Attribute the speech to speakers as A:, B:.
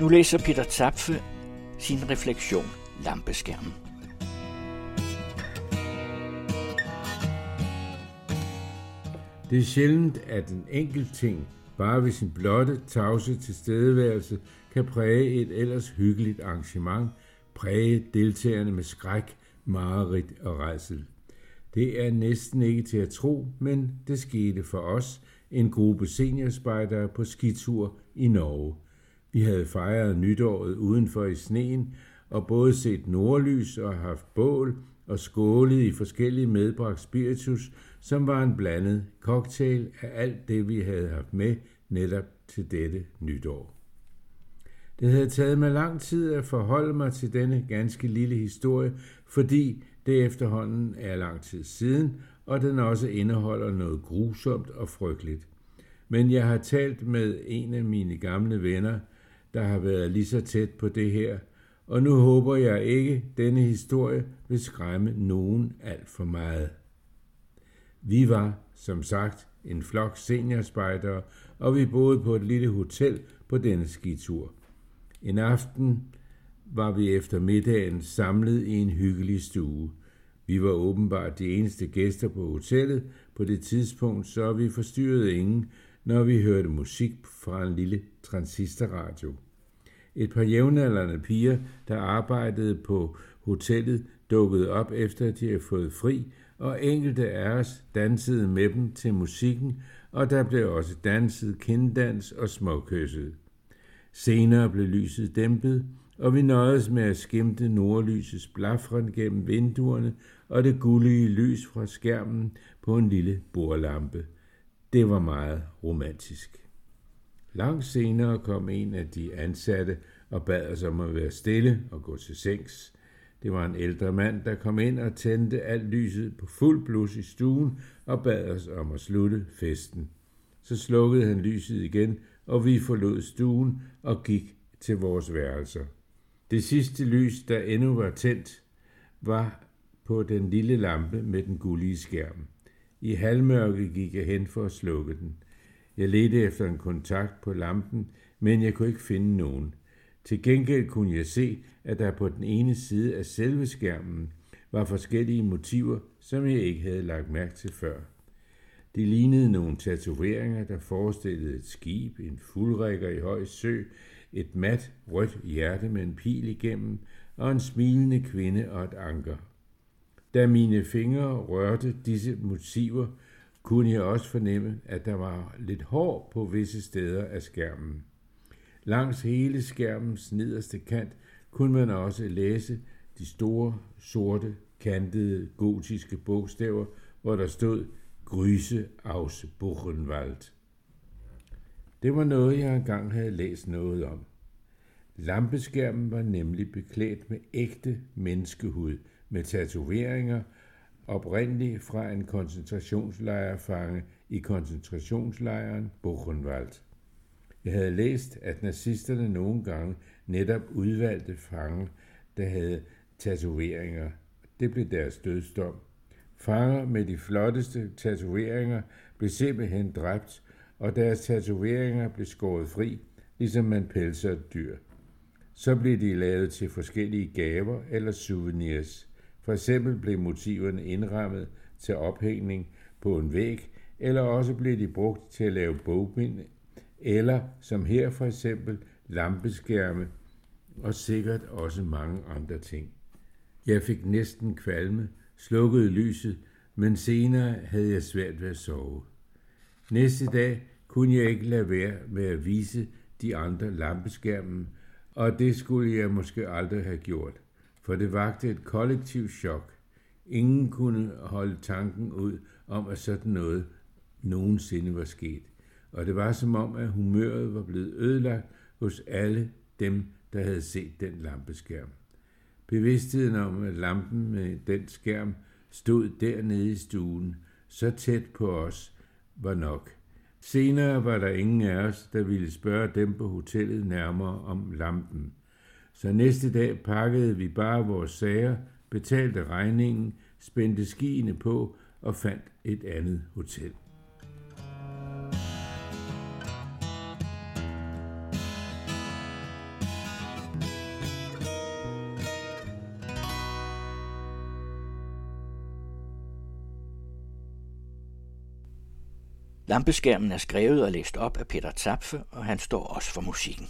A: Nu læser Peter Zapfe sin refleksion Lampeskærmen.
B: Det er sjældent, at en enkelt ting, bare ved sin blotte, tavse tilstedeværelse, kan præge et ellers hyggeligt arrangement, præge deltagerne med skræk, mareridt og rejsel. Det er næsten ikke til at tro, men det skete for os, en gruppe seniorspejdere på skitur i Norge. Vi havde fejret nytåret udenfor i sneen, og både set nordlys og haft bål og skålet i forskellige medbragt spiritus, som var en blandet cocktail af alt det, vi havde haft med netop til dette nytår. Det havde taget mig lang tid at forholde mig til denne ganske lille historie, fordi det efterhånden er lang tid siden, og den også indeholder noget grusomt og frygteligt. Men jeg har talt med en af mine gamle venner, der har været lige så tæt på det her, og nu håber jeg ikke, denne historie vil skræmme nogen alt for meget. Vi var, som sagt, en flok seniorspejdere, og vi boede på et lille hotel på denne skitur. En aften var vi efter middagen samlet i en hyggelig stue. Vi var åbenbart de eneste gæster på hotellet på det tidspunkt, så vi forstyrrede ingen, når vi hørte musik fra en lille transistorradio. Et par jævnaldrende piger, der arbejdede på hotellet, dukkede op efter, at de havde fået fri, og enkelte af os dansede med dem til musikken, og der blev også danset kinddans og småkysset. Senere blev lyset dæmpet, og vi nøjedes med at skimte nordlysets blafren gennem vinduerne og det gullige lys fra skærmen på en lille bordlampe. Det var meget romantisk. Langt senere kom en af de ansatte og bad os om at være stille og gå til sengs. Det var en ældre mand, der kom ind og tændte alt lyset på fuld blus i stuen og bad os om at slutte festen. Så slukkede han lyset igen, og vi forlod stuen og gik til vores værelser. Det sidste lys, der endnu var tændt, var på den lille lampe med den gullige skærm. I halvmørke gik jeg hen for at slukke den. Jeg ledte efter en kontakt på lampen, men jeg kunne ikke finde nogen. Til gengæld kunne jeg se, at der på den ene side af selve skærmen var forskellige motiver, som jeg ikke havde lagt mærke til før. Det lignede nogle tatoveringer, der forestillede et skib, en fuldrækker i høj sø, et mat rødt hjerte med en pil igennem og en smilende kvinde og et anker. Da mine fingre rørte disse motiver, kunne jeg også fornemme, at der var lidt hår på visse steder af skærmen. Langs hele skærmens nederste kant kunne man også læse de store, sorte, kantede, gotiske bogstaver, hvor der stod Gryse aus Buchenwald. Det var noget, jeg engang havde læst noget om. Lampeskærmen var nemlig beklædt med ægte menneskehud, med tatoveringer, oprindeligt fra en koncentrationslejrfange i koncentrationslejren Buchenwald. Jeg havde læst, at nazisterne nogle gange netop udvalgte fanger, der havde tatoveringer. Det blev deres dødsdom. Fanger med de flotteste tatoveringer blev simpelthen dræbt, og deres tatoveringer blev skåret fri, ligesom man pelser et dyr. Så blev de lavet til forskellige gaver eller souvenirs. For eksempel blev motiverne indrammet til ophængning på en væg, eller også blev de brugt til at lave bogbind, eller som her for eksempel lampeskærme, og sikkert også mange andre ting. Jeg fik næsten kvalme, slukkede lyset, men senere havde jeg svært ved at sove. Næste dag kunne jeg ikke lade være med at vise de andre lampeskærmen, og det skulle jeg måske aldrig have gjort, for det vagte et kollektivt chok. Ingen kunne holde tanken ud om, at sådan noget nogensinde var sket, og det var som om, at humøret var blevet ødelagt hos alle dem, der havde set den lampeskærm. Bevidstheden om, at lampen med den skærm stod dernede i stuen, så tæt på os, var nok. Senere var der ingen af os, der ville spørge dem på hotellet nærmere om lampen. Så næste dag pakkede vi bare vores sager, betalte regningen, spændte skiene på og fandt et andet hotel.
A: Lampeskærmen er skrevet og læst op af Peter Tapfe, og han står også for musikken.